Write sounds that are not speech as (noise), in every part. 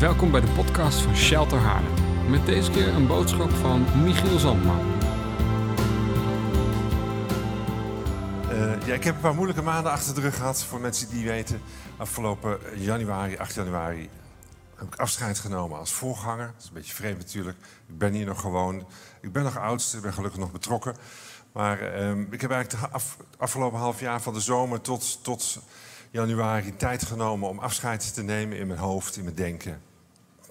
Welkom bij de podcast van Shelter Haarlem. Met deze keer een boodschap van Michiel Zandman. Uh, ja, ik heb een paar moeilijke maanden achter de rug gehad. Voor mensen die weten, afgelopen januari, 8 januari, heb ik afscheid genomen als voorganger. Dat is een beetje vreemd natuurlijk. Ik ben hier nog gewoon. Ik ben nog oudste, ik ben gelukkig nog betrokken. Maar uh, ik heb eigenlijk af, afgelopen half jaar van de zomer tot, tot januari tijd genomen om afscheid te nemen in mijn hoofd, in mijn denken.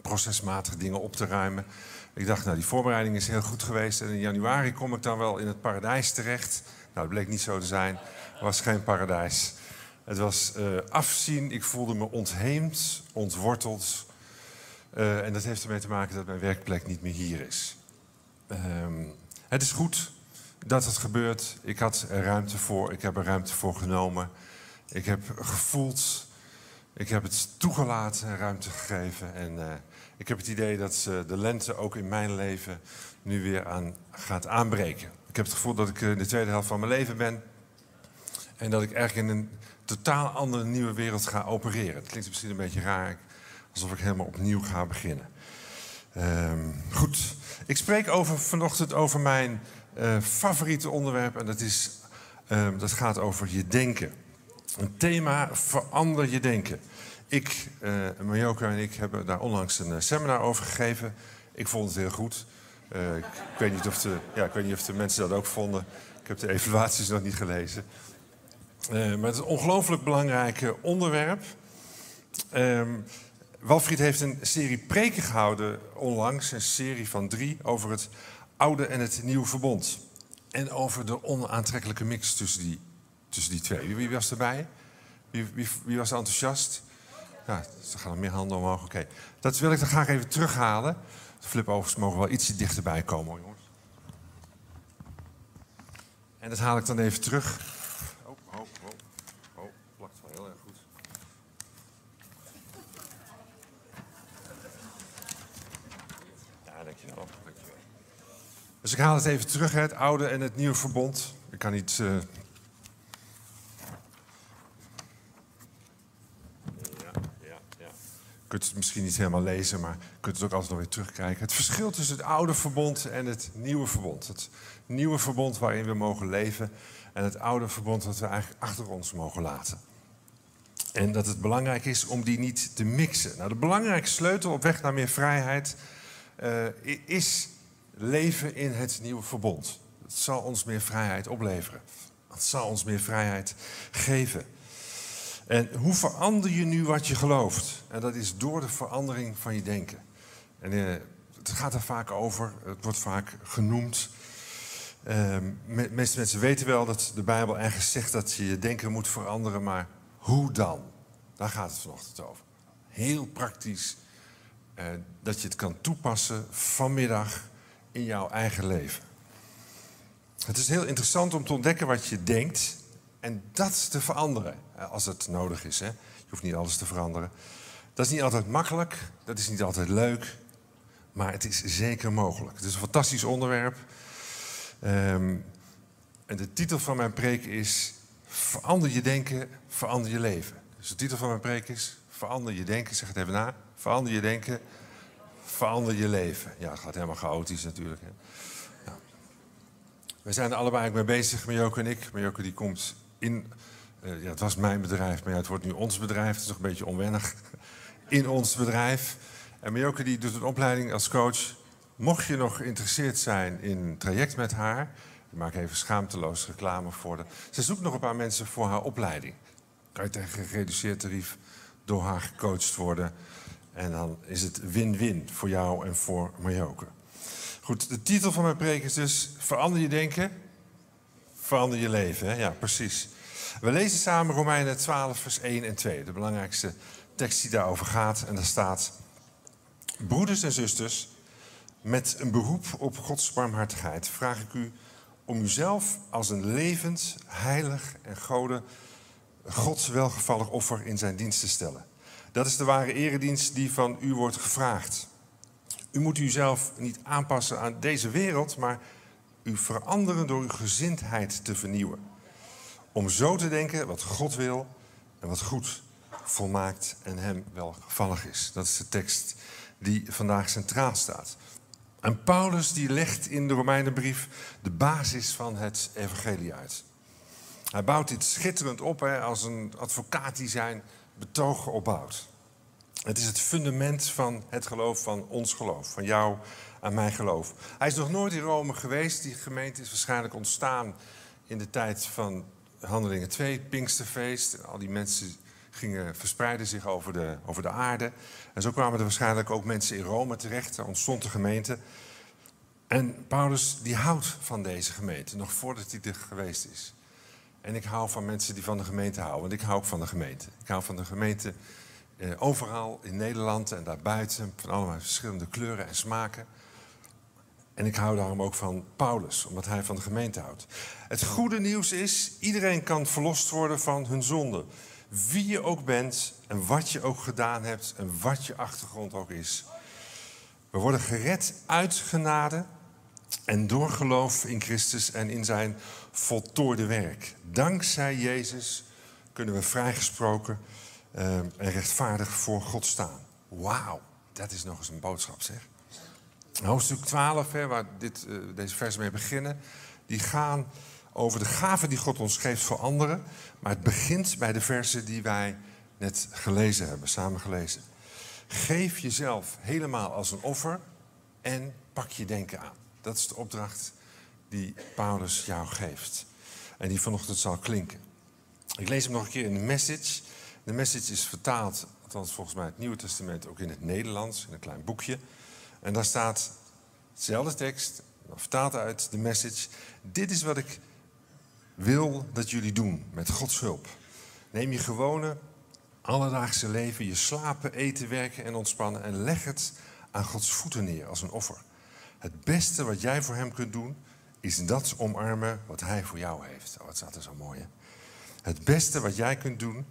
Procesmatig dingen op te ruimen. Ik dacht, nou, die voorbereiding is heel goed geweest. En in januari kom ik dan wel in het paradijs terecht. Nou, dat bleek niet zo te zijn. Het was geen paradijs. Het was uh, afzien. Ik voelde me ontheemd, ontworteld. Uh, en dat heeft ermee te maken dat mijn werkplek niet meer hier is. Uh, het is goed dat het gebeurt. Ik had er ruimte voor. Ik heb er ruimte voor genomen. Ik heb gevoeld, ik heb het toegelaten, ruimte gegeven. En uh, ik heb het idee dat de lente ook in mijn leven nu weer aan gaat aanbreken. Ik heb het gevoel dat ik in de tweede helft van mijn leven ben. En dat ik eigenlijk in een totaal andere nieuwe wereld ga opereren. Het klinkt misschien een beetje raar, alsof ik helemaal opnieuw ga beginnen. Um, goed, ik spreek over, vanochtend over mijn uh, favoriete onderwerp. En dat, is, um, dat gaat over je denken. Een thema, verander je denken. Ik, uh, en ik hebben daar onlangs een seminar over gegeven. Ik vond het heel goed. Uh, ik, weet niet of de, ja, ik weet niet of de mensen dat ook vonden. Ik heb de (laughs) evaluaties nog niet gelezen. Uh, maar het is een ongelooflijk belangrijk onderwerp. Um, Walfried heeft een serie preken gehouden onlangs. Een serie van drie over het oude en het nieuwe verbond. En over de onaantrekkelijke mix tussen die tussen die twee. Wie, wie was erbij? Wie, wie, wie, was enthousiast? Ja, er gaan er meer handen omhoog. Oké, dat wil ik dan graag even terughalen. De flipovers mogen wel ietsje dichterbij komen, jongens. En dat haal ik dan even terug. Oh, oh, oh. Oh, plakt wel heel erg goed. Ja, dankjewel. dankjewel. Dus ik haal het even terug, het oude en het nieuwe verbond. Ik kan niet... Uh, kunt het misschien niet helemaal lezen, maar kunt het ook altijd nog weer terugkijken. Het verschil tussen het oude verbond en het nieuwe verbond. Het nieuwe verbond waarin we mogen leven en het oude verbond dat we eigenlijk achter ons mogen laten. En dat het belangrijk is om die niet te mixen. Nou, de belangrijke sleutel op weg naar meer vrijheid uh, is leven in het nieuwe verbond. Het zal ons meer vrijheid opleveren. Het zal ons meer vrijheid geven. En hoe verander je nu wat je gelooft? En dat is door de verandering van je denken. En uh, het gaat er vaak over, het wordt vaak genoemd. Me meeste mensen weten wel dat de Bijbel ergens zegt dat je je denken moet veranderen, maar hoe dan? Daar gaat het vanochtend over. Heel praktisch, uh, dat je het kan toepassen vanmiddag in jouw eigen leven. Het is heel interessant om te ontdekken wat je denkt en dat te veranderen, als het nodig is. Hè. Je hoeft niet alles te veranderen. Dat is niet altijd makkelijk, dat is niet altijd leuk, maar het is zeker mogelijk. Het is een fantastisch onderwerp. Um, en de titel van mijn preek is Verander je denken, verander je leven. Dus de titel van mijn preek is Verander je denken, zeg het even na. Verander je denken, verander je leven. Ja, het gaat helemaal chaotisch natuurlijk. Hè. Ja. We zijn er allebei mee bezig, Marjoke en ik. Marjoke die komt in, uh, ja, het was mijn bedrijf, maar het wordt nu ons bedrijf. Het is toch een beetje onwennig. (laughs) In ons bedrijf. En Marjoke die doet een opleiding als coach. Mocht je nog geïnteresseerd zijn in een traject met haar... ik maak even schaamteloos reclame voor de... Ze zoekt nog een paar mensen voor haar opleiding. Kan je tegen gereduceerd tarief door haar gecoacht worden. En dan is het win-win voor jou en voor Marjoke. Goed, de titel van mijn preek is dus... Verander je denken, verander je leven. Hè? Ja, precies. We lezen samen Romeinen 12, vers 1 en 2. De belangrijkste tekst die daarover gaat. En daar staat... Broeders en zusters, met een beroep op Gods barmhartigheid... vraag ik u om uzelf als een levend, heilig en gode... Gods welgevallig offer in zijn dienst te stellen. Dat is de ware eredienst die van u wordt gevraagd. U moet uzelf niet aanpassen aan deze wereld, maar u veranderen door uw gezindheid te vernieuwen. Om zo te denken wat God wil en wat goed volmaakt en hem welgevallig is. Dat is de tekst die vandaag centraal staat. En Paulus die legt in de Romeinenbrief de basis van het evangelie uit. Hij bouwt dit schitterend op hè, als een advocaat die zijn betogen opbouwt. Het is het fundament van het geloof, van ons geloof, van jou en mijn geloof. Hij is nog nooit in Rome geweest. Die gemeente is waarschijnlijk ontstaan in de tijd van Handelingen 2, Pinksterfeest. Al die mensen gingen verspreiden zich over de, over de aarde. En zo kwamen er waarschijnlijk ook mensen in Rome terecht. Er ontstond de gemeente. En Paulus die houdt van deze gemeente, nog voordat hij er geweest is. En ik hou van mensen die van de gemeente houden, want ik hou ook van de gemeente. Ik hou van de gemeente eh, overal in Nederland en daarbuiten, van allemaal verschillende kleuren en smaken. En ik hou daarom ook van Paulus, omdat hij van de gemeente houdt. Het goede nieuws is, iedereen kan verlost worden van hun zonde. Wie je ook bent en wat je ook gedaan hebt en wat je achtergrond ook is. We worden gered uit genade en door geloof in Christus en in zijn voltooide werk. Dankzij Jezus kunnen we vrijgesproken uh, en rechtvaardig voor God staan. Wauw, dat is nog eens een boodschap zeg. Hoofdstuk 12, hè, waar dit, uh, deze versen mee beginnen, die gaan over de gaven die God ons geeft voor anderen. Maar het begint bij de versen die wij net gelezen hebben, samen gelezen. Geef jezelf helemaal als een offer en pak je denken aan. Dat is de opdracht die Paulus jou geeft. En die vanochtend zal klinken. Ik lees hem nog een keer in de message. De message is vertaald, althans volgens mij het Nieuwe Testament, ook in het Nederlands, in een klein boekje. En daar staat dezelfde tekst, vertaald uit de message. Dit is wat ik wil dat jullie doen met Gods hulp. Neem je gewone alledaagse leven, je slapen, eten, werken en ontspannen en leg het aan Gods voeten neer als een offer. Het beste wat jij voor Hem kunt doen, is dat omarmen wat Hij voor jou heeft. Oh, wat staat er zo mooi, hè? Het beste wat jij kunt doen,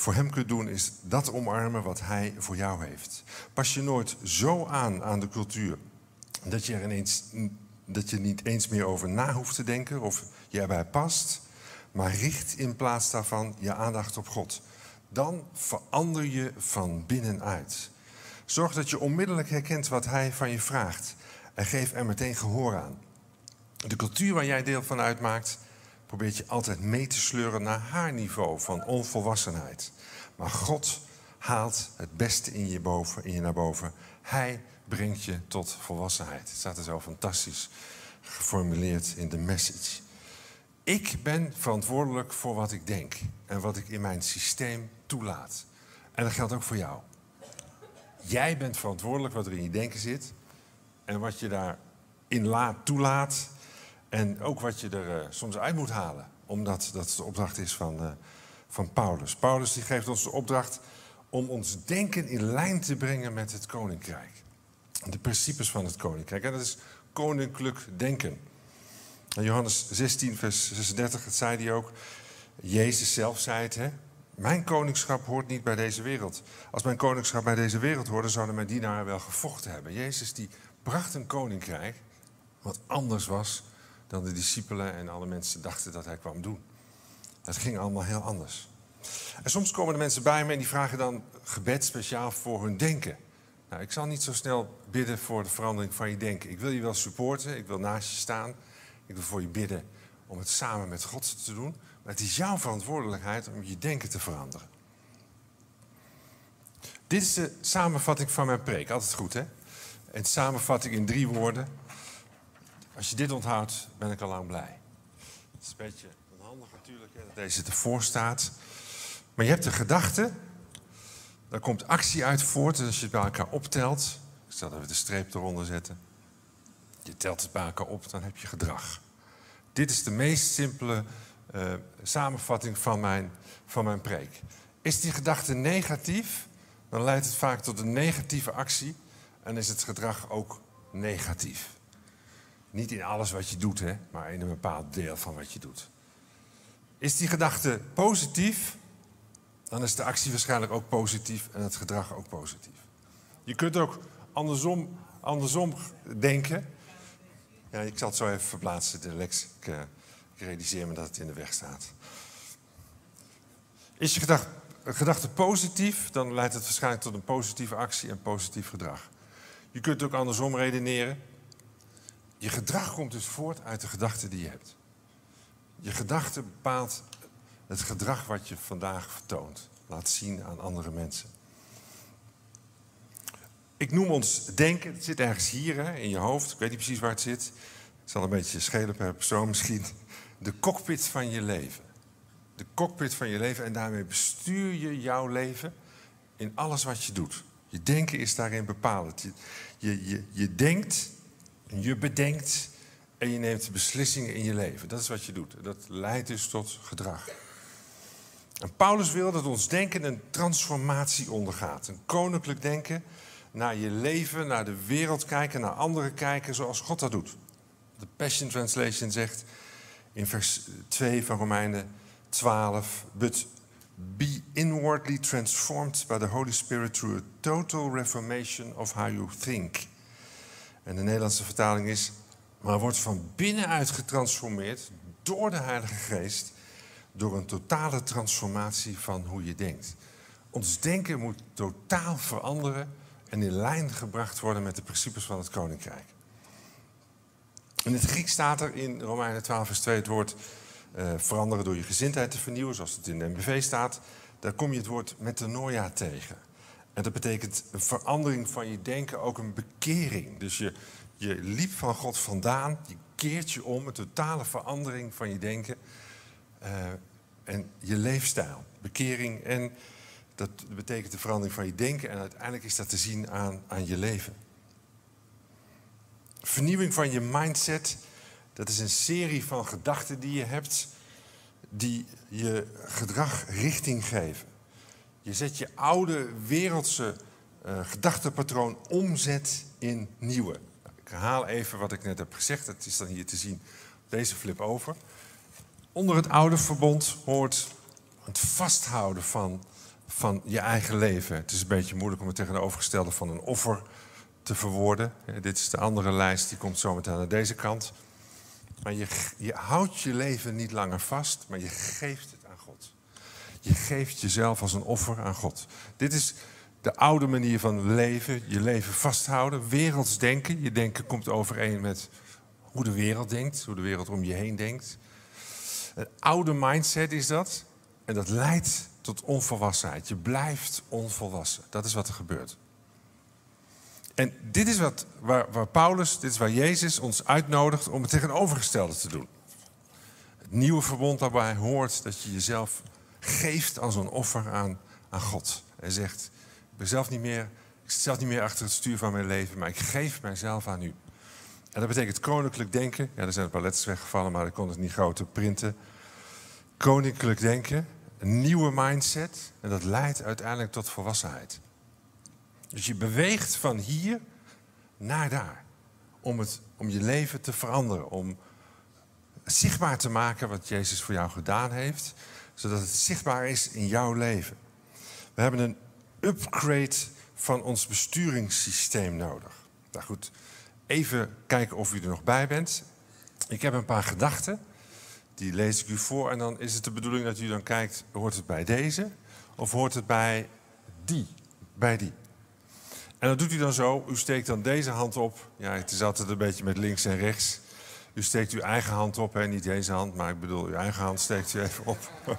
voor Hem kunt doen, is dat omarmen wat Hij voor jou heeft. Pas je nooit zo aan aan de cultuur dat je er ineens dat je niet eens meer over na hoeft te denken of je erbij past, maar richt in plaats daarvan je aandacht op God. Dan verander je van binnenuit. Zorg dat je onmiddellijk herkent wat Hij van je vraagt en geef er meteen gehoor aan. De cultuur waar jij deel van uitmaakt, probeert je altijd mee te sleuren naar haar niveau van onvolwassenheid. Maar God haalt het beste in je, boven, in je naar boven. Hij brengt je tot volwassenheid. Het staat er zo fantastisch geformuleerd in de message. Ik ben verantwoordelijk voor wat ik denk en wat ik in mijn systeem toelaat. En dat geldt ook voor jou. Jij bent verantwoordelijk wat er in je denken zit en wat je daarin laat, toelaat. En ook wat je er uh, soms uit moet halen, omdat dat de opdracht is van, uh, van Paulus. Paulus die geeft ons de opdracht om ons denken in lijn te brengen met het koninkrijk. De principes van het koninkrijk. En dat is koninklijk denken. In Johannes 16, vers 36, dat zei hij ook. Jezus zelf zei het, hè? Mijn koningschap hoort niet bij deze wereld. Als mijn koningschap bij deze wereld hoorde, zouden mijn dienaren wel gevochten hebben. Jezus die bracht een koninkrijk wat anders was dan de discipelen en alle mensen dachten dat hij kwam doen. Het ging allemaal heel anders. En soms komen de mensen bij me en die vragen dan gebed speciaal voor hun denken. Nou, ik zal niet zo snel bidden voor de verandering van je denken. Ik wil je wel supporten, ik wil naast je staan. Ik wil voor je bidden om het samen met God te doen. Maar het is jouw verantwoordelijkheid om je denken te veranderen. Dit is de samenvatting van mijn preek. Altijd goed, hè? En samenvatting in drie woorden. Als je dit onthoudt, ben ik al lang blij. Het is een beetje onhandig natuurlijk hè, dat deze ervoor staat. Maar je hebt de gedachte, daar komt actie uit voort. En als je het bij elkaar optelt, ik zal even de streep eronder zetten. Je telt het bij elkaar op, dan heb je gedrag. Dit is de meest simpele uh, samenvatting van mijn, van mijn preek. Is die gedachte negatief, dan leidt het vaak tot een negatieve actie en is het gedrag ook negatief. Niet in alles wat je doet, hè, maar in een bepaald deel van wat je doet. Is die gedachte positief, dan is de actie waarschijnlijk ook positief en het gedrag ook positief. Je kunt ook andersom, andersom denken. Ja, ik zal het zo even verplaatsen, de lex. Ik, ik realiseer me dat het in de weg staat. Is je gedachte positief, dan leidt het waarschijnlijk tot een positieve actie en positief gedrag. Je kunt ook andersom redeneren. Je gedrag komt dus voort uit de gedachten die je hebt. Je gedachte bepaalt het gedrag wat je vandaag vertoont. Laat zien aan andere mensen. Ik noem ons denken, het zit ergens hier hè, in je hoofd. Ik weet niet precies waar het zit. Het zal een beetje schelen per persoon misschien. De cockpit van je leven. De cockpit van je leven en daarmee bestuur je jouw leven in alles wat je doet. Je denken is daarin bepalend. Je, je, je, je denkt, je bedenkt en je neemt beslissingen in je leven. Dat is wat je doet. Dat leidt dus tot gedrag. En Paulus wil dat ons denken een transformatie ondergaat. Een koninklijk denken naar je leven, naar de wereld kijken, naar anderen kijken zoals God dat doet. De Passion Translation zegt in vers 2 van Romeinen 12: But be inwardly transformed by the Holy Spirit through a total reformation of how you think. En de Nederlandse vertaling is: Maar wordt van binnenuit getransformeerd door de Heilige Geest, door een totale transformatie van hoe je denkt. Ons denken moet totaal veranderen en in lijn gebracht worden met de principes van het koninkrijk. In het Grieks staat er in Romeinen 12, vers 2 het woord uh, veranderen door je gezindheid te vernieuwen, zoals het in de MBV staat. Daar kom je het woord metanoia tegen. En dat betekent een verandering van je denken, ook een bekering. Dus je, je liep van God vandaan, je keert je om, een totale verandering van je denken uh, en je leefstijl. Bekering en dat betekent de verandering van je denken en uiteindelijk is dat te zien aan, aan je leven. Vernieuwing van je mindset, dat is een serie van gedachten die je hebt, die je gedrag richting geven. Je zet je oude wereldse uh, gedachtenpatroon omzet in nieuwe. Ik herhaal even wat ik net heb gezegd, dat is dan hier te zien op deze flip over. Onder het oude verbond hoort het vasthouden van van je eigen leven. Het is een beetje moeilijk om het tegenovergestelde van een offer te verwoorden. Dit is de andere lijst, die komt zometeen aan deze kant. Maar je, je houdt je leven niet langer vast, maar je geeft het. Je geeft jezelf als een offer aan God. Dit is de oude manier van leven, je leven vasthouden, werelds denken. Je denken komt overeen met hoe de wereld denkt, hoe de wereld om je heen denkt. Een oude mindset is dat. En dat leidt tot onvolwassenheid. Je blijft onvolwassen. Dat is wat er gebeurt. En dit is wat, waar, waar Paulus, dit is waar Jezus ons uitnodigt om het tegenovergestelde te doen. Het nieuwe verbond daarbij hoort dat je jezelf geeft als een offer aan, aan God. Hij zegt, ik ben zelf niet meer, ik zit zelf niet meer achter het stuur van mijn leven, maar ik geef mijzelf aan u. En dat betekent koninklijk denken. Ja, er zijn een paar letters weggevallen, maar ik kon het niet groter printen. Koninklijk denken een nieuwe mindset en dat leidt uiteindelijk tot volwassenheid. Dus je beweegt van hier naar daar om, het, om je leven te veranderen, om zichtbaar te maken wat Jezus voor jou gedaan heeft, zodat het zichtbaar is in jouw leven. We hebben een upgrade van ons besturingssysteem nodig. Nou goed, even kijken of u er nog bij bent. Ik heb een paar gedachten die lees ik u voor en dan is het de bedoeling dat u dan kijkt, hoort het bij deze of hoort het bij die, bij die. En dat doet u dan zo, u steekt dan deze hand op. Ja, het is altijd een beetje met links en rechts. U steekt uw eigen hand op, hè? niet deze hand, maar ik bedoel, uw eigen hand steekt u even op. (laughs)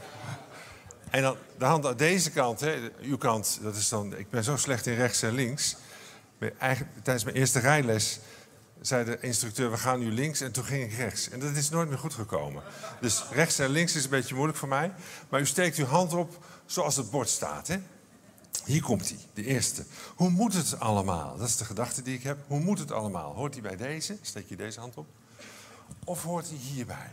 en dan de hand aan deze kant, hè? uw kant, dat is dan, ik ben zo slecht in rechts en links. Tijdens mijn eerste rijles zei de instructeur, we gaan nu links. En toen ging ik rechts. En dat is nooit meer goed gekomen. Dus rechts en links is een beetje moeilijk voor mij. Maar u steekt uw hand op zoals het bord staat. Hè? Hier komt hij, de eerste. Hoe moet het allemaal? Dat is de gedachte die ik heb. Hoe moet het allemaal? Hoort hij bij deze? Steek je deze hand op? Of hoort hij hierbij?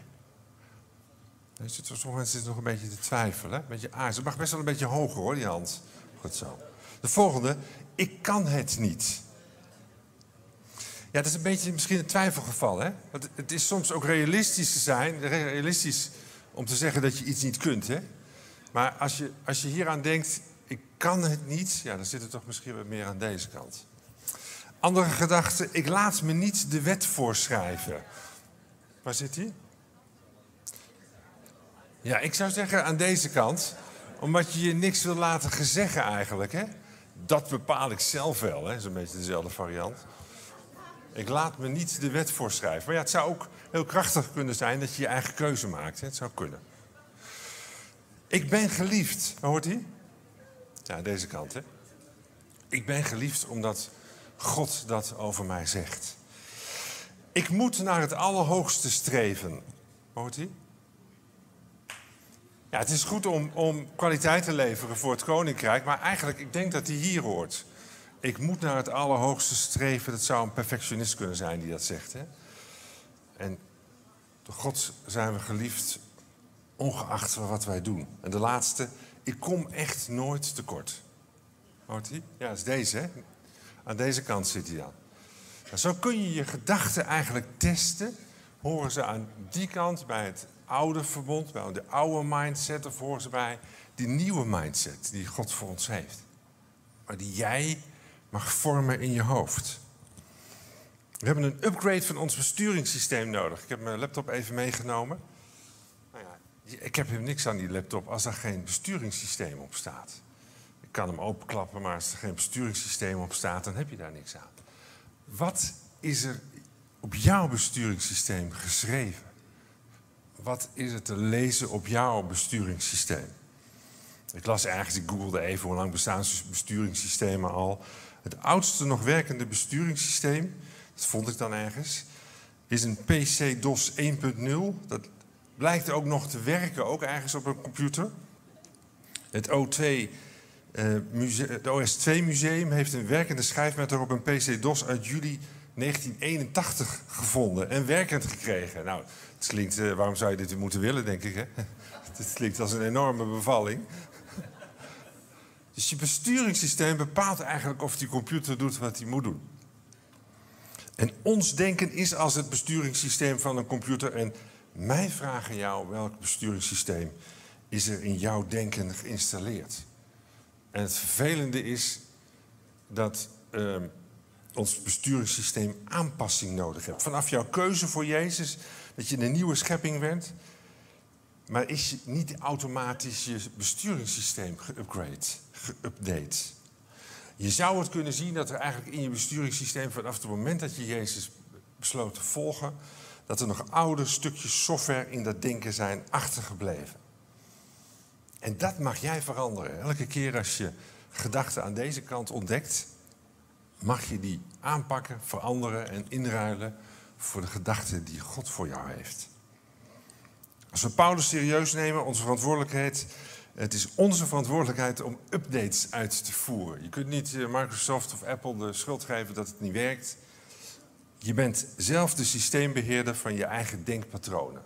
Sommige mensen zitten nog een beetje te twijfelen. Een beetje aarzelen. Het mag best wel een beetje hoger hoor, die hand. Goed zo. De volgende. Ik kan het niet. Ja, dat is een beetje misschien een twijfelgeval. Hè? Want het is soms ook realistisch te zijn, realistisch om te zeggen dat je iets niet kunt. Hè? Maar als je, als je hieraan denkt, ik kan het niet, ja, dan zit het toch misschien wat meer aan deze kant. Andere gedachte, ik laat me niet de wet voorschrijven. Waar zit hij? Ja, ik zou zeggen aan deze kant. Omdat je je niks wil laten gezeggen eigenlijk, hè? Dat bepaal ik zelf wel, hè? Zo'n beetje dezelfde variant. Ik laat me niet de wet voorschrijven. Maar ja, het zou ook heel krachtig kunnen zijn dat je je eigen keuze maakt. Hè? Het zou kunnen. Ik ben geliefd. Hoort hij? Ja, deze kant, hè? Ik ben geliefd omdat God dat over mij zegt. Ik moet naar het Allerhoogste streven. Hoort hij? Ja, het is goed om, om kwaliteit te leveren voor het koninkrijk, maar eigenlijk, ik denk dat hij hier hoort. Ik moet naar het Allerhoogste streven. Dat zou een perfectionist kunnen zijn die dat zegt. Hè? En door God zijn we geliefd, ongeacht wat wij doen. En de laatste, ik kom echt nooit tekort. Hoort hij? Ja, dat is deze, hè? Aan deze kant zit hij dan. Zo kun je je gedachten eigenlijk testen. Horen ze aan die kant bij het oude verbond, bij de oude mindset, of horen ze bij die nieuwe mindset die God voor ons heeft. Maar die jij mag vormen in je hoofd. We hebben een upgrade van ons besturingssysteem nodig. Ik heb mijn laptop even meegenomen. Nou ja, ik heb helemaal niks aan die laptop als er geen besturingssysteem op staat. Ik kan hem openklappen, maar als er geen besturingssysteem op staat, dan heb je daar niks aan. Wat is er op jouw besturingssysteem geschreven? Wat is er te lezen op jouw besturingssysteem? Ik las ergens, ik googelde even hoe lang bestaan besturingssystemen al. Het oudste nog werkende besturingssysteem, dat vond ik dan ergens, is een PC-DOS 1.0. Dat blijkt ook nog te werken, ook ergens op een computer. Het O2 het OS2 Museum heeft een werkende schijfmeter op een PC-DOS uit juli 1981 gevonden en werkend gekregen. Nou, het klinkt, uh, waarom zou je dit moeten willen, denk ik, hè? (laughs) Het klinkt als een enorme bevalling. Dus je besturingssysteem bepaalt eigenlijk of die computer doet wat hij moet doen. En ons denken is als het besturingssysteem van een computer. En mij vragen jou welk besturingssysteem is er in jouw denken geïnstalleerd. En het vervelende is dat uh, ons besturingssysteem aanpassing nodig heeft. Vanaf jouw keuze voor Jezus, dat je een nieuwe schepping bent. Maar is niet automatisch je besturingssysteem geupgrade, geüpdate? Je zou het kunnen zien dat er eigenlijk in je besturingssysteem vanaf het moment dat je Jezus besloot te volgen, dat er nog oude stukjes software in dat denken zijn achtergebleven. En dat mag jij veranderen. Elke keer als je gedachten aan deze kant ontdekt, mag je die aanpakken, veranderen en inruilen voor de gedachten die God voor jou heeft. Als we Paulus serieus nemen, onze verantwoordelijkheid, het is onze verantwoordelijkheid om updates uit te voeren. Je kunt niet eh, Microsoft of Apple de schuld geven dat het niet werkt. Je bent zelf de systeembeheerder van je eigen denkpatronen.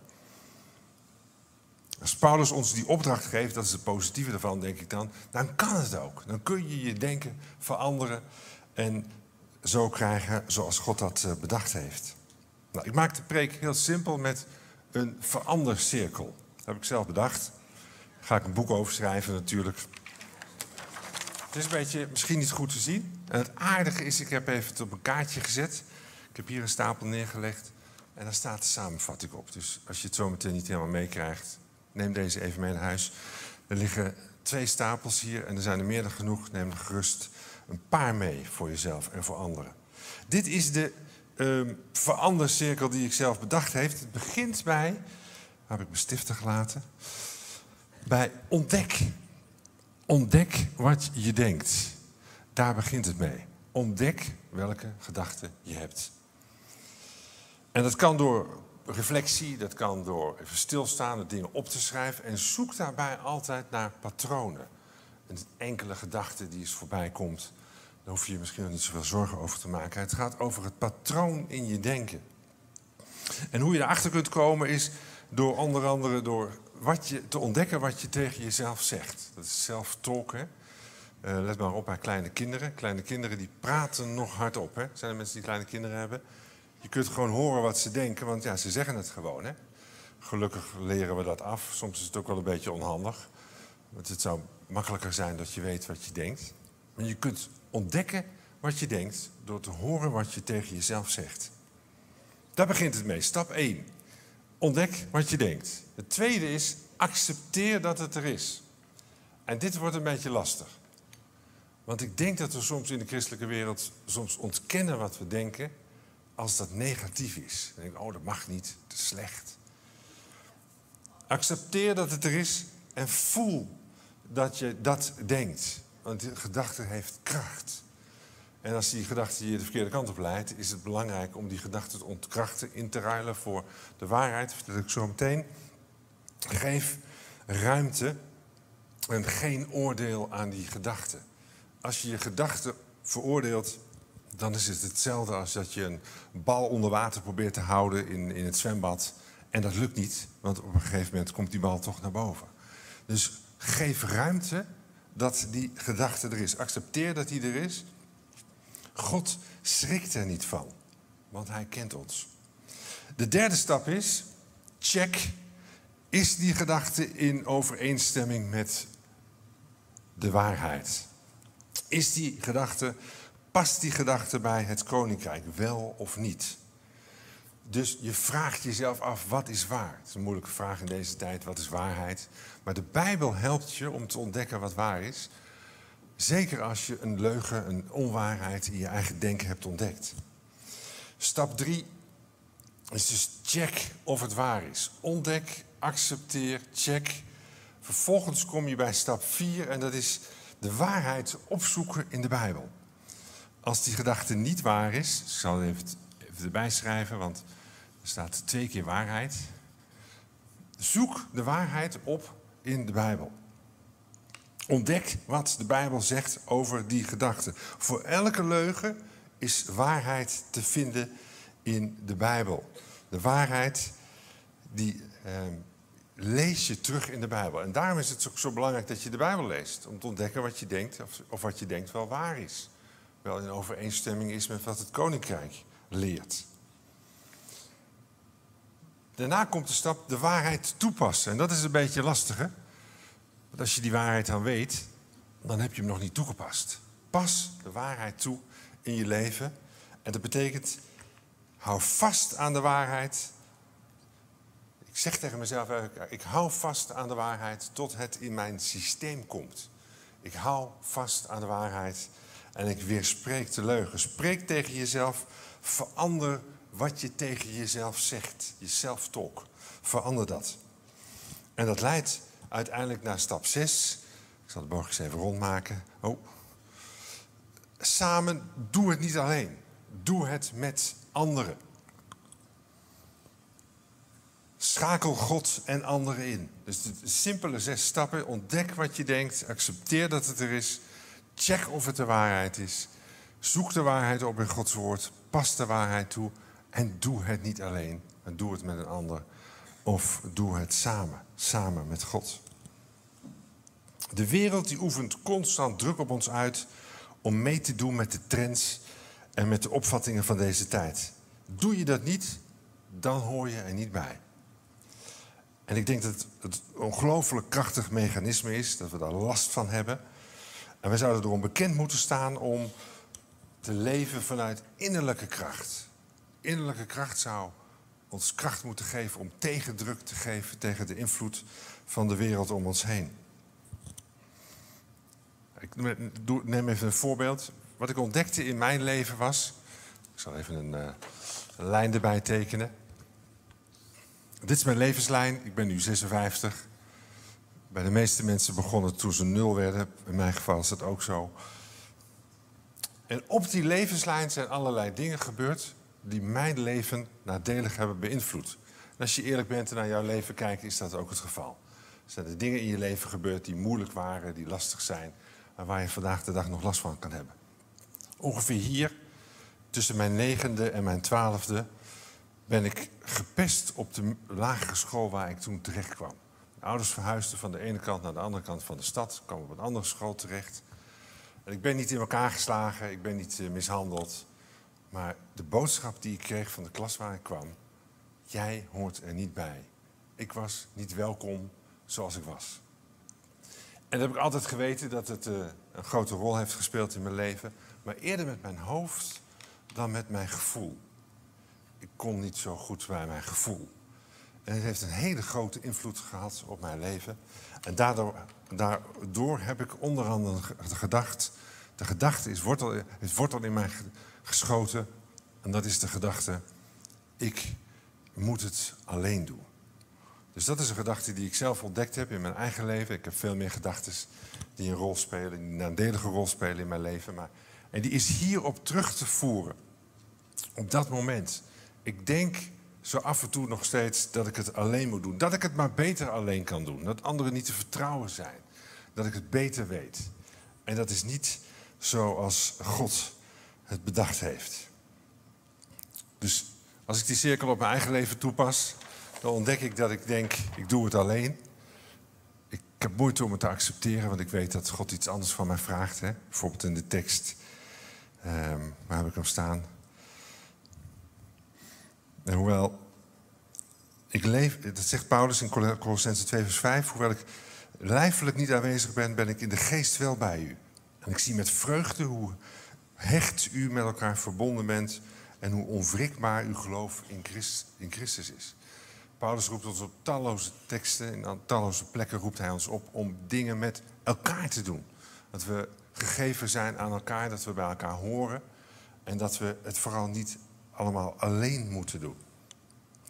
Als Paulus ons die opdracht geeft, dat is het positieve ervan, denk ik dan, dan kan het ook. Dan kun je je denken veranderen en zo krijgen zoals God dat eh, bedacht heeft. Nou, ik maak de preek heel simpel met een verandercirkel. Dat heb ik zelf bedacht. Daar ga ik een boek over schrijven natuurlijk. Het is een beetje misschien niet goed te zien. En het aardige is, ik heb even het op een kaartje gezet. Ik heb hier een stapel neergelegd. En daar staat de samenvatting op. Dus als je het zo meteen niet helemaal meekrijgt, neem deze even mee naar huis. Er liggen twee stapels hier en er zijn er meer dan genoeg. Neem er gerust een paar mee voor jezelf en voor anderen. Dit is de uh, verandercirkel die ik zelf bedacht heeft. Het begint bij, heb ik mijn stiften gelaten? Bij ontdek. Ontdek wat je denkt. Daar begint het mee. Ontdek welke gedachten je hebt. En dat kan door reflectie, dat kan door even stilstaan, de dingen op te schrijven. En zoek daarbij altijd naar patronen. Een enkele gedachte die eens voorbij komt, daar hoef je je misschien nog niet zoveel zorgen over te maken. Het gaat over het patroon in je denken. En hoe je erachter kunt komen is door onder andere door wat je, te ontdekken wat je tegen jezelf zegt. Dat is zelf-talk, hè? Uh, let maar op bij kleine kinderen. Kleine kinderen die praten nog hardop. Hè? Zijn er mensen die kleine kinderen hebben? Je kunt gewoon horen wat ze denken, want ja, ze zeggen het gewoon. Hè? Gelukkig leren we dat af. Soms is het ook wel een beetje onhandig. Want het zou makkelijker zijn dat je weet wat je denkt. Maar je kunt ontdekken wat je denkt door te horen wat je tegen jezelf zegt. Daar begint het mee. Stap 1. Ontdek wat je denkt. Het tweede is accepteer dat het er is. En dit wordt een beetje lastig. Want ik denk dat we soms in de christelijke wereld soms ontkennen wat we denken als dat negatief is. Dan denk ik, oh dat mag niet, is slecht. Accepteer dat het er is en voel dat je dat denkt. Want die gedachte heeft kracht. En als die gedachte je de verkeerde kant op leidt, is het belangrijk om die gedachte te ontkrachten, in te ruilen voor de waarheid. Dat ik zo meteen. Geef ruimte en geen oordeel aan die gedachte. Als je je gedachte veroordeelt, dan is het hetzelfde als dat je een bal onder water probeert te houden in, in het zwembad. En dat lukt niet, want op een gegeven moment komt die bal toch naar boven. Dus geef ruimte dat die gedachte er is. Accepteer dat die er is. God schrikt er niet van, want hij kent ons. De derde stap is, check, is die gedachte in overeenstemming met de waarheid? Is die gedachte, past die gedachte bij het koninkrijk, wel of niet? Dus je vraagt jezelf af, wat is waar? Het is een moeilijke vraag in deze tijd, wat is waarheid? Maar de Bijbel helpt je om te ontdekken wat waar is. Zeker als je een leugen, een onwaarheid in je eigen denken hebt ontdekt. Stap 3 is dus check of het waar is. Ontdek, accepteer, check. Vervolgens kom je bij stap 4 en dat is de waarheid opzoeken in de Bijbel. Als die gedachte niet waar is, ik zal het even, erbij schrijven, want er staat twee keer waarheid. Zoek de waarheid op in de Bijbel. Ontdek wat de Bijbel zegt over die gedachte. Voor elke leugen is waarheid te vinden in de Bijbel. De waarheid die eh, lees je terug in de Bijbel. En daarom is het ook zo belangrijk dat je de Bijbel leest. Om te ontdekken wat je denkt, of, of wat je denkt wel waar is. Wel in overeenstemming is met wat het Koninkrijk leert. Daarna komt de stap de waarheid toepassen. En dat is een beetje lastig, hè? Want als je die waarheid dan weet, dan heb je hem nog niet toegepast. Pas de waarheid toe in je leven. En dat betekent, hou vast aan de waarheid. Ik zeg tegen mezelf, ik hou vast aan de waarheid tot het in mijn systeem komt. Ik hou vast aan de waarheid en ik weerspreek de leugen. Spreek tegen jezelf, verander wat je tegen jezelf zegt. Je self-talk. Verander dat. En dat leidt uiteindelijk naar stap 6. Ik zal de boog eens even rondmaken. Oh. Samen, doe het niet alleen. Doe het met anderen. Schakel God en anderen in. Dus de simpele zes stappen. Ontdek wat je denkt. Accepteer dat het er is. Check of het de waarheid is. Zoek de waarheid op in Gods woord. Pas de waarheid toe. En doe het niet alleen. Maar doe het met een ander. Of doe het samen. Samen met God. De wereld die oefent constant druk op ons uit om mee te doen met de trends en met de opvattingen van deze tijd. Doe je dat niet, dan hoor je er niet bij. En ik denk dat het een ongelooflijk krachtig mechanisme is, dat we daar last van hebben. En we zouden erom bekend moeten staan om te leven vanuit innerlijke kracht. Innerlijke kracht zou ons kracht moeten geven om tegendruk te geven tegen de invloed van de wereld om ons heen. Ik neem even een voorbeeld. Wat ik ontdekte in mijn leven was. Ik zal even een, uh, een lijn erbij tekenen. Dit is mijn levenslijn. Ik ben nu 56. Bij de meeste mensen begonnen toen ze nul werden. In mijn geval is dat ook zo. En op die levenslijn zijn allerlei dingen gebeurd die mijn leven nadelig hebben beïnvloed. En als je eerlijk bent en naar jouw leven kijkt, is dat ook het geval. Zijn er dingen in je leven gebeurd die moeilijk waren, die lastig zijn, en waar je vandaag de dag nog last van kan hebben. Ongeveer hier, tussen mijn negende en mijn twaalfde, ben ik gepest op de lagere school waar ik toen terecht kwam. Ouders verhuisden van de ene kant naar de andere kant van de stad, kwam op een andere school terecht. En ik ben niet in elkaar geslagen, ik ben niet eh, mishandeld. Maar de boodschap die ik kreeg van de klas waar ik kwam, jij hoort er niet bij. Ik was niet welkom zoals ik was. En dat heb ik altijd geweten dat het uh, een grote rol heeft gespeeld in mijn leven. Maar eerder met mijn hoofd dan met mijn gevoel. Ik kon niet zo goed bij mijn gevoel. En het heeft een hele grote invloed gehad op mijn leven. En daardoor heb ik onder andere gedacht. De gedachte is wortel, is wortel in mij geschoten. En dat is de gedachte: ik moet het alleen doen. Dus dat is een gedachte die ik zelf ontdekt heb in mijn eigen leven. Ik heb veel meer gedachten die een rol spelen, die een nadelige rol spelen in mijn leven. Maar, en die is hierop terug te voeren. Op dat moment. Ik denk zo af en toe nog steeds dat ik het alleen moet doen. Dat ik het maar beter alleen kan doen. Dat anderen niet te vertrouwen zijn. Dat ik het beter weet. En dat is niet zoals God het bedacht heeft. Dus als ik die cirkel op mijn eigen leven toepas, dan ontdek ik dat ik denk, ik doe het alleen. Ik heb moeite om het te accepteren, want ik weet dat God iets anders van mij vraagt. Hè? Bijvoorbeeld in de tekst, um, waar heb ik hem staan? En hoewel ik leef, dat zegt Paulus in Colossense 2 vers 5, hoewel ik lijfelijk niet aanwezig ben, ben ik in de geest wel bij u. En ik zie met vreugde hoe hecht u met elkaar verbonden bent en hoe onwrikbaar uw geloof in, in Christus is. Paulus roept ons op talloze teksten, in talloze plekken roept hij ons op om dingen met elkaar te doen. Dat we gegeven zijn aan elkaar, dat we bij elkaar horen en dat we het vooral niet allemaal alleen moeten doen.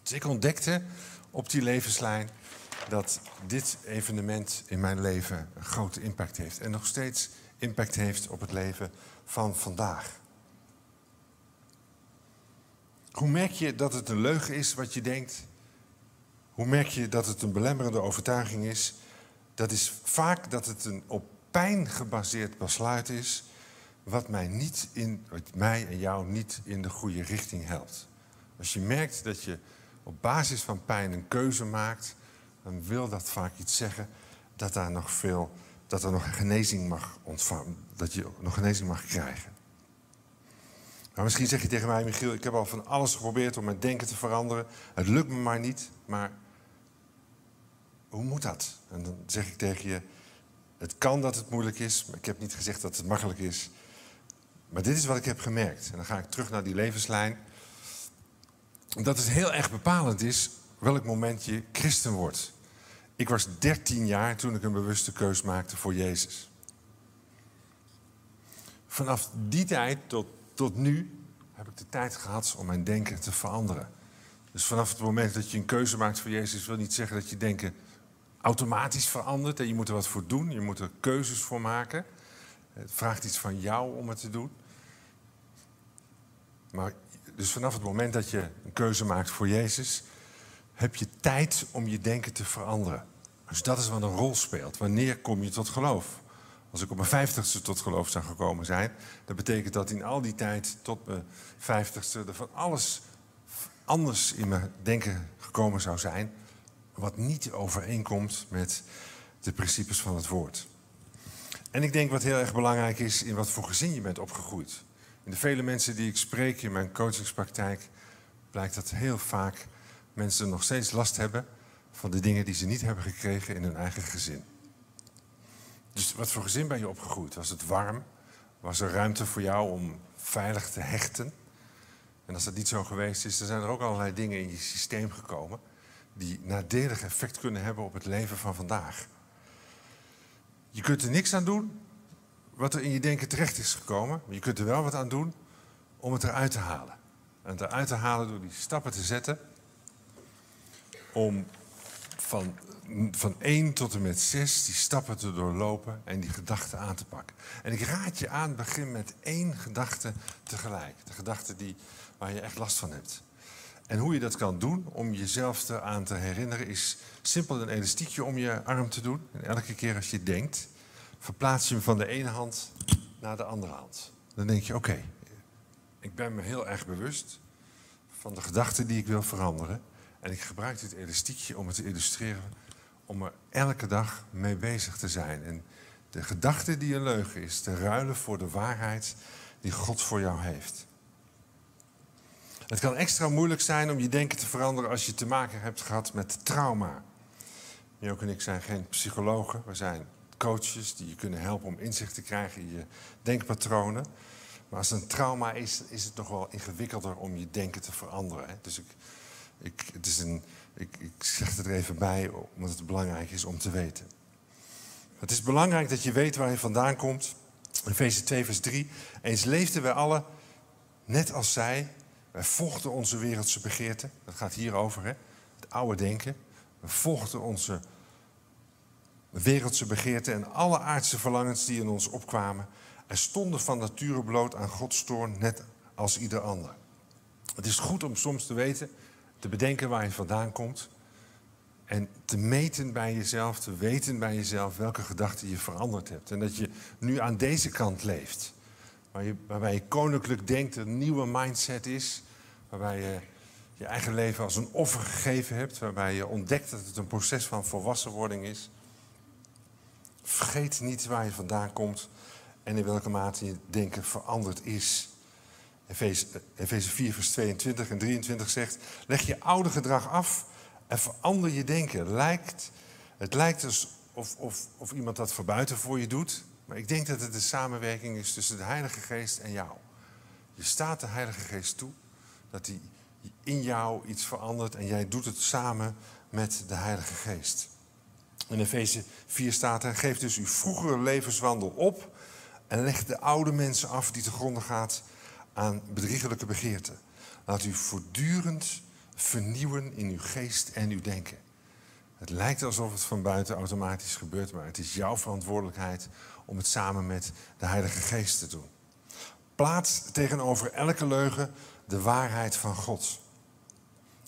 Dus ik ontdekte op die levenslijn dat dit evenement in mijn leven een grote impact heeft. En nog steeds impact heeft op het leven van vandaag. Hoe merk je dat het een leugen is wat je denkt? Hoe merk je dat het een belemmerende overtuiging is? Dat is vaak dat het een op pijn gebaseerd besluit is, wat mij, niet in, mij en jou niet in de goede richting helpt. Als je merkt dat je op basis van pijn een keuze maakt, dan wil dat vaak iets zeggen dat daar nog veel, dat er nog genezing mag ontvangen, dat je nog genezing mag krijgen. Maar misschien zeg je tegen mij, Michiel, ik heb al van alles geprobeerd om mijn denken te veranderen. Het lukt me maar niet, maar hoe moet dat? En dan zeg ik tegen je, het kan dat het moeilijk is, maar ik heb niet gezegd dat het makkelijk is. Maar dit is wat ik heb gemerkt. En dan ga ik terug naar die levenslijn. Dat het heel erg bepalend is welk moment je christen wordt. Ik was 13 jaar toen ik een bewuste keus maakte voor Jezus. Vanaf die tijd tot, tot nu heb ik de tijd gehad om mijn denken te veranderen. Dus vanaf het moment dat je een keuze maakt voor Jezus, wil niet zeggen dat je denken automatisch verandert. En je moet er wat voor doen, je moet er keuzes voor maken. Het vraagt iets van jou om het te doen. Maar dus vanaf het moment dat je een keuze maakt voor Jezus, heb je tijd om je denken te veranderen. Dus dat is wat een rol speelt. Wanneer kom je tot geloof? Als ik op mijn vijftigste tot geloof zou gekomen zijn, dan betekent dat in al die tijd tot mijn vijftigste er van alles anders in mijn denken gekomen zou zijn, wat niet overeenkomt met de principes van het woord. En ik denk wat heel erg belangrijk is in wat voor gezin je bent opgegroeid. In de vele mensen die ik spreek in mijn coachingspraktijk blijkt dat heel vaak mensen nog steeds last hebben van de dingen die ze niet hebben gekregen in hun eigen gezin. Dus wat voor gezin ben je opgegroeid? Was het warm? Was er ruimte voor jou om veilig te hechten? En als dat niet zo geweest is, dan zijn er ook allerlei dingen in je systeem gekomen die nadelig effect kunnen hebben op het leven van vandaag. Je kunt er niks aan doen wat er in je denken terecht is gekomen, maar je kunt er wel wat aan doen om het eruit te halen. En het eruit te halen door die stappen te zetten om van, van 1 tot en met 6 die stappen te doorlopen en die gedachten aan te pakken. En ik raad je aan, begin met één gedachte tegelijk. De gedachte die, waar je echt last van hebt. En hoe je dat kan doen om jezelf eraan te herinneren is simpel een elastiekje om je arm te doen. En elke keer als je denkt, verplaats je hem van de ene hand naar de andere hand. Dan denk je, oké, ik ben me heel erg bewust van de gedachten die ik wil veranderen. En ik gebruik dit elastiekje om het te illustreren, om er elke dag mee bezig te zijn. En de gedachte die een leugen is, te ruilen voor de waarheid die God voor jou heeft. Het kan extra moeilijk zijn om je denken te veranderen als je te maken hebt gehad met trauma. Jok en ik zijn geen psychologen, we zijn coaches die je kunnen helpen om inzicht te krijgen in je denkpatronen. Maar als een trauma is, is het nog wel ingewikkelder om je denken te veranderen. Hè? Dus ik, ik, het is een, ik, ik zeg het er even bij, omdat het belangrijk is om te weten. Het is belangrijk dat je weet waar je vandaan komt. Efeze 2, vers 3. Eens leefden wij alle net als zij. Wij volgden onze wereldse begeerten. Dat gaat hierover, hè? het oude denken. We volgden onze wereldse begeerten en alle aardse verlangens die in ons opkwamen. En stonden van nature bloot aan Gods toorn, net als ieder ander. Het is goed om soms te weten, te bedenken waar je vandaan komt. En te meten bij jezelf, te weten bij jezelf welke gedachten je veranderd hebt. En dat je nu aan deze kant leeft. Waarbij je koninklijk denkt, een nieuwe mindset is. Waarbij je je eigen leven als een offer gegeven hebt. Waarbij je ontdekt dat het een proces van volwassenwording is. Vergeet niet waar je vandaan komt en in welke mate je denken veranderd is. Efeze 4, vers 22 en 23 zegt: Leg je oude gedrag af en verander je denken. Lijkt, het lijkt alsof of, of iemand dat voor buiten voor je doet, maar ik denk dat het de samenwerking is tussen de Heilige Geest en jou. Je staat de Heilige Geest toe dat hij in jou iets verandert en jij doet het samen met de Heilige Geest. In Efeze 4 staat er: Geef dus uw vroegere levenswandel op en leg de oude mensen af die te gronden gaat aan bedriegelijke begeerten. Laat u voortdurend vernieuwen in uw geest en uw denken. Het lijkt alsof het van buiten automatisch gebeurt, maar het is jouw verantwoordelijkheid om het samen met de Heilige Geest te doen. Plaats tegenover elke leugen de waarheid van God.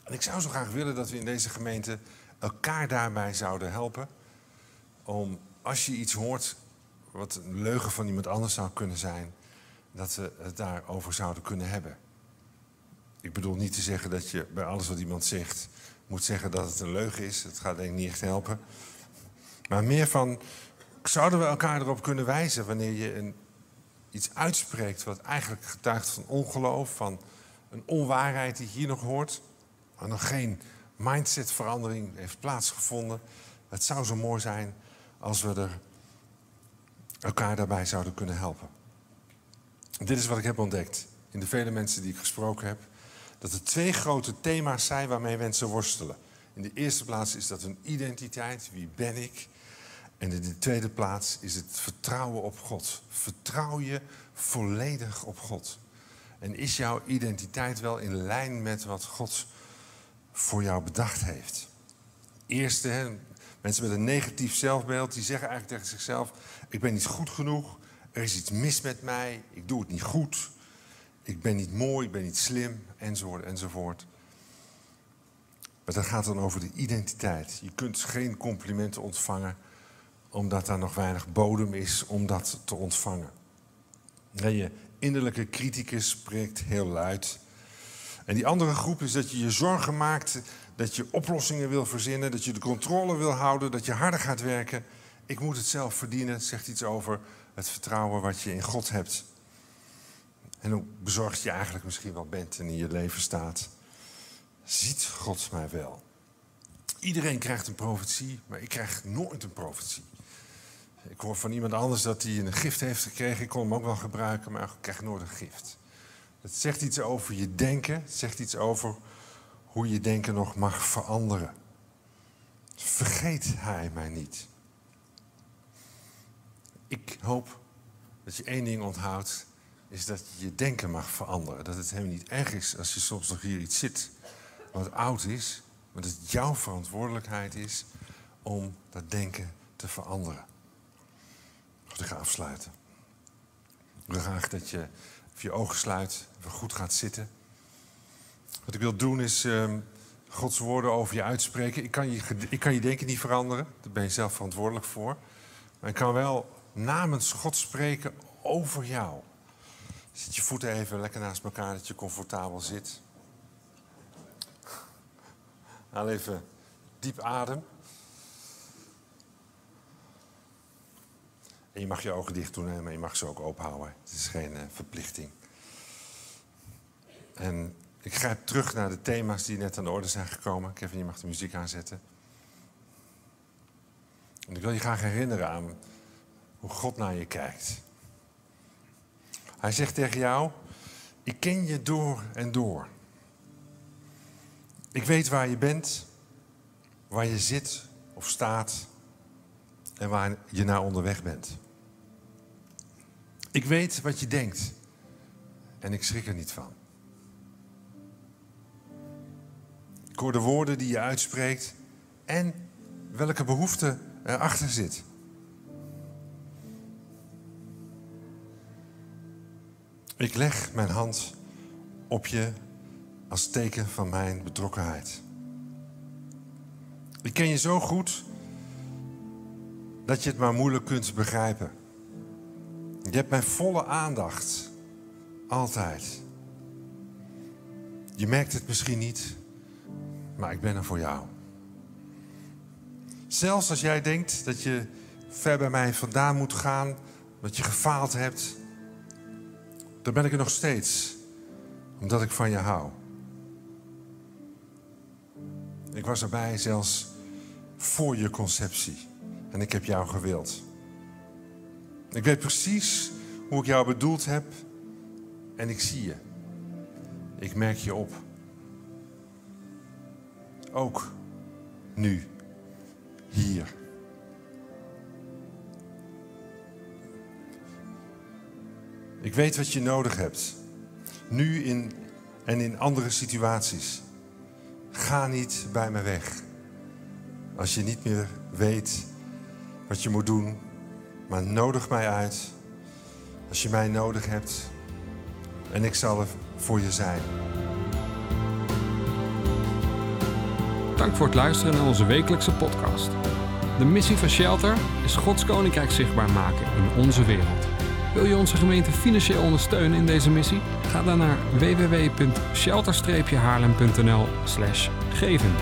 En ik zou zo graag willen dat we in deze gemeente elkaar daarbij zouden helpen. Om als je iets hoort wat een leugen van iemand anders zou kunnen zijn, dat we het daarover zouden kunnen hebben. Ik bedoel niet te zeggen dat je bij alles wat iemand zegt moet zeggen dat het een leugen is. Dat gaat denk ik niet echt helpen. Maar meer van, zouden we elkaar erop kunnen wijzen wanneer je een, iets uitspreekt wat eigenlijk getuigt van ongeloof, van een onwaarheid die hier nog hoort, maar nog geen mindsetverandering heeft plaatsgevonden. Het zou zo mooi zijn als we er elkaar daarbij zouden kunnen helpen. Dit is wat ik heb ontdekt in de vele mensen die ik gesproken heb. Dat er twee grote thema's zijn waarmee mensen worstelen. In de eerste plaats is dat hun identiteit, wie ben ik? En in de tweede plaats is het vertrouwen op God. Vertrouw je volledig op God. En is jouw identiteit wel in lijn met wat God voor jou bedacht heeft? Eerste, hè, mensen met een negatief zelfbeeld, die zeggen eigenlijk tegen zichzelf: Ik ben niet goed genoeg, er is iets mis met mij, ik doe het niet goed, ik ben niet mooi, ik ben niet slim, enzovoort, enzovoort. Maar dat gaat dan over de identiteit. Je kunt geen complimenten ontvangen omdat daar nog weinig bodem is om dat te ontvangen. je innerlijke criticus spreekt heel luid. En die andere groep is dat je je zorgen maakt, dat je oplossingen wil verzinnen, dat je de controle wil houden, dat je harder gaat werken. Ik moet het zelf verdienen, zegt iets over het vertrouwen wat je in God hebt. En hoe bezorgd je eigenlijk misschien wel bent en in je leven staat. Ziet God mij wel? Iedereen krijgt een profetie, maar ik krijg nooit een profetie. Ik hoor van iemand anders dat hij een gift heeft gekregen. Ik kon hem ook wel gebruiken, maar ik krijg nooit een gift. Het zegt iets over je denken. Het zegt iets over hoe je denken nog mag veranderen. Vergeet hij mij niet. Ik hoop dat je één ding onthoudt, is dat je je denken mag veranderen. Dat het helemaal niet erg is als je soms nog hier iets zit wat oud is, maar dat het jouw verantwoordelijkheid is om dat denken te veranderen. Goed, ik afsluiten. Ik wil graag dat je je ogen sluit, even goed gaat zitten. Wat ik wil doen is uh, Gods woorden over je uitspreken. Ik kan je, ik kan je denken niet veranderen, daar ben je zelf verantwoordelijk voor. Maar ik kan wel namens God spreken over jou. Zet je voeten even lekker naast elkaar, dat je comfortabel zit. Haal even diep adem. En je mag je ogen dicht doen, maar je mag ze ook open houden. Het is geen uh, verplichting. En ik grijp terug naar de thema's die net aan de orde zijn gekomen. Kevin, je mag de muziek aanzetten. En ik wil je graag herinneren aan hoe God naar je kijkt. Hij zegt tegen jou: Ik ken je door en door. Ik weet waar je bent, waar je zit of staat. en waar je naar onderweg bent. Ik weet wat je denkt en ik schrik er niet van. Ik hoor de woorden die je uitspreekt en welke behoefte erachter zit. Ik leg mijn hand op je als teken van mijn betrokkenheid. Ik ken je zo goed dat je het maar moeilijk kunt begrijpen. Je hebt mijn volle aandacht. Altijd. Je merkt het misschien niet, maar ik ben er voor jou. Zelfs als jij denkt dat je ver bij mij vandaan moet gaan, dat je gefaald hebt, dan ben ik er nog steeds, omdat ik van je hou. Ik was erbij zelfs voor je conceptie en ik heb jou gewild. Ik weet precies hoe ik jou bedoeld heb en ik zie je. Ik merk je op. Ook nu, hier. Ik weet wat je nodig hebt. Nu in, en in andere situaties. Ga niet bij me weg. Als je niet meer weet wat je moet doen, maar nodig mij uit. Als je mij nodig hebt. En ik zal er voor je zijn. Dank voor het luisteren naar onze wekelijkse podcast. De missie van Shelter is Gods Koninkrijk zichtbaar maken in onze wereld. Wil je onze gemeente financieel ondersteunen in deze missie? Ga dan naar www.shelter-haarlem.nl geven.